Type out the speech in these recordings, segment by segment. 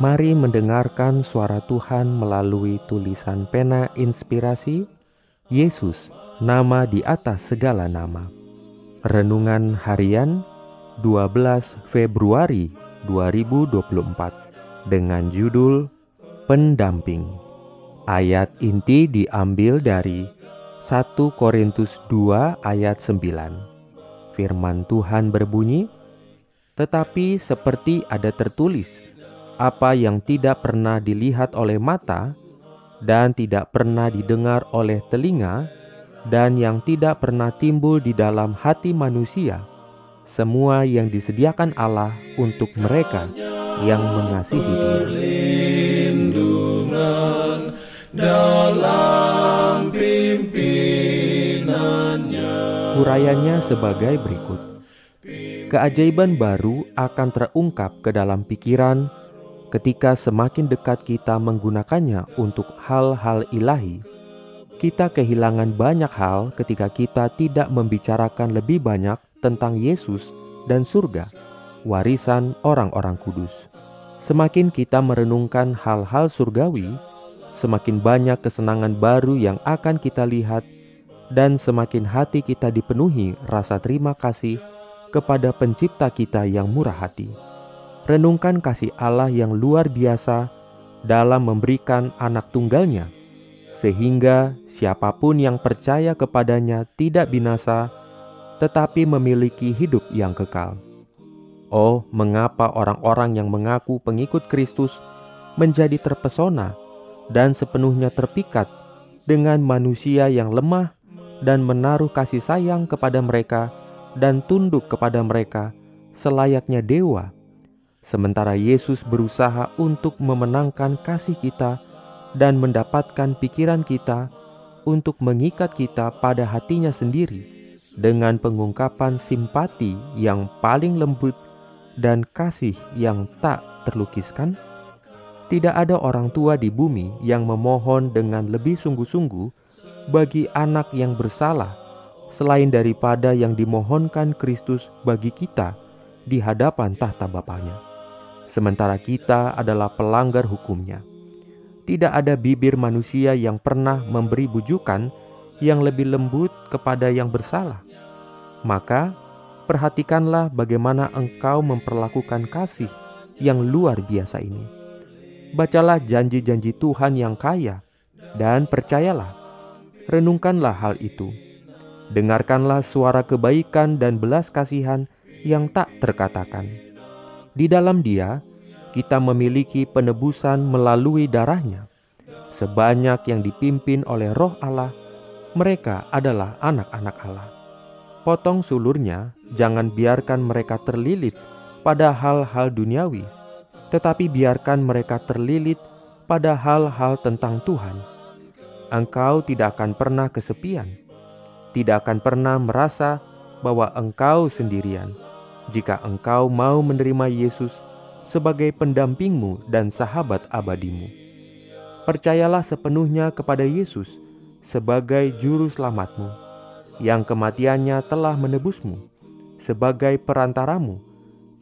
Mari mendengarkan suara Tuhan melalui tulisan pena inspirasi Yesus, nama di atas segala nama. Renungan harian 12 Februari 2024 dengan judul Pendamping. Ayat inti diambil dari 1 Korintus 2 ayat 9. Firman Tuhan berbunyi, "Tetapi seperti ada tertulis, apa yang tidak pernah dilihat oleh mata dan tidak pernah didengar oleh telinga dan yang tidak pernah timbul di dalam hati manusia semua yang disediakan Allah untuk mereka yang mengasihi Dia. dalam sebagai berikut. Keajaiban baru akan terungkap ke dalam pikiran ketika semakin dekat kita menggunakannya untuk hal-hal ilahi, kita kehilangan banyak hal ketika kita tidak membicarakan lebih banyak tentang Yesus dan surga, warisan orang-orang kudus. Semakin kita merenungkan hal-hal surgawi, semakin banyak kesenangan baru yang akan kita lihat, dan semakin hati kita dipenuhi rasa terima kasih kepada Pencipta kita yang murah hati renungkan kasih Allah yang luar biasa dalam memberikan anak tunggalnya, sehingga siapa pun yang percaya kepadanya tidak binasa, tetapi memiliki hidup yang kekal. Oh, mengapa orang-orang yang mengaku pengikut Kristus menjadi terpesona dan sepenuhnya terpikat dengan manusia yang lemah dan menaruh kasih sayang kepada mereka dan tunduk kepada mereka selayaknya dewa Sementara Yesus berusaha untuk memenangkan kasih kita dan mendapatkan pikiran kita untuk mengikat kita pada hatinya sendiri dengan pengungkapan simpati yang paling lembut dan kasih yang tak terlukiskan. Tidak ada orang tua di bumi yang memohon dengan lebih sungguh-sungguh bagi anak yang bersalah selain daripada yang dimohonkan Kristus bagi kita di hadapan tahta Bapaknya sementara kita adalah pelanggar hukumnya. Tidak ada bibir manusia yang pernah memberi bujukan yang lebih lembut kepada yang bersalah. Maka, perhatikanlah bagaimana engkau memperlakukan kasih yang luar biasa ini. Bacalah janji-janji Tuhan yang kaya, dan percayalah, renungkanlah hal itu. Dengarkanlah suara kebaikan dan belas kasihan yang tak terkatakan di dalam Dia, kita memiliki penebusan melalui darahnya. Sebanyak yang dipimpin oleh Roh Allah, mereka adalah anak-anak Allah. Potong sulurnya, jangan biarkan mereka terlilit pada hal-hal duniawi, tetapi biarkan mereka terlilit pada hal-hal tentang Tuhan. Engkau tidak akan pernah kesepian, tidak akan pernah merasa bahwa engkau sendirian jika engkau mau menerima Yesus sebagai pendampingmu dan sahabat abadimu. Percayalah sepenuhnya kepada Yesus sebagai juru selamatmu, yang kematiannya telah menebusmu, sebagai perantaramu,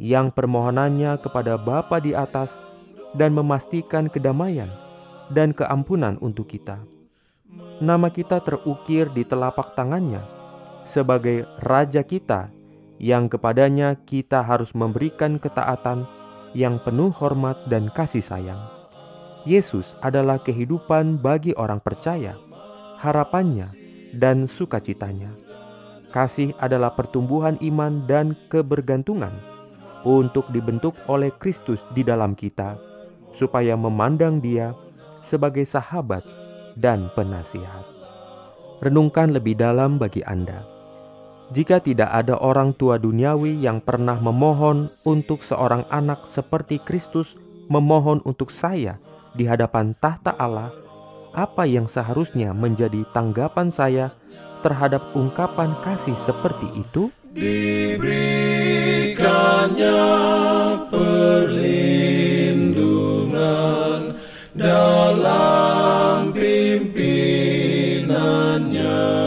yang permohonannya kepada Bapa di atas dan memastikan kedamaian dan keampunan untuk kita. Nama kita terukir di telapak tangannya sebagai Raja kita yang kepadanya kita harus memberikan ketaatan yang penuh hormat dan kasih sayang. Yesus adalah kehidupan bagi orang percaya, harapannya, dan sukacitanya. Kasih adalah pertumbuhan iman dan kebergantungan untuk dibentuk oleh Kristus di dalam kita, supaya memandang Dia sebagai sahabat dan penasihat. Renungkan lebih dalam bagi Anda jika tidak ada orang tua duniawi yang pernah memohon untuk seorang anak seperti Kristus memohon untuk saya di hadapan tahta Allah, apa yang seharusnya menjadi tanggapan saya terhadap ungkapan kasih seperti itu? Diberikannya perlindungan dalam pimpinannya.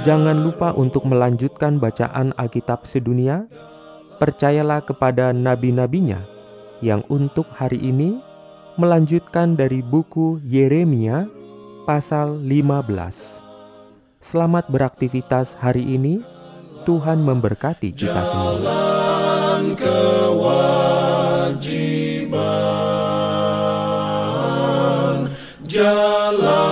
Jangan lupa untuk melanjutkan bacaan Alkitab sedunia. Percayalah kepada nabi-nabinya yang untuk hari ini melanjutkan dari buku Yeremia pasal 15. Selamat beraktivitas hari ini. Tuhan memberkati kita semua. jalan kewajiban, jalan.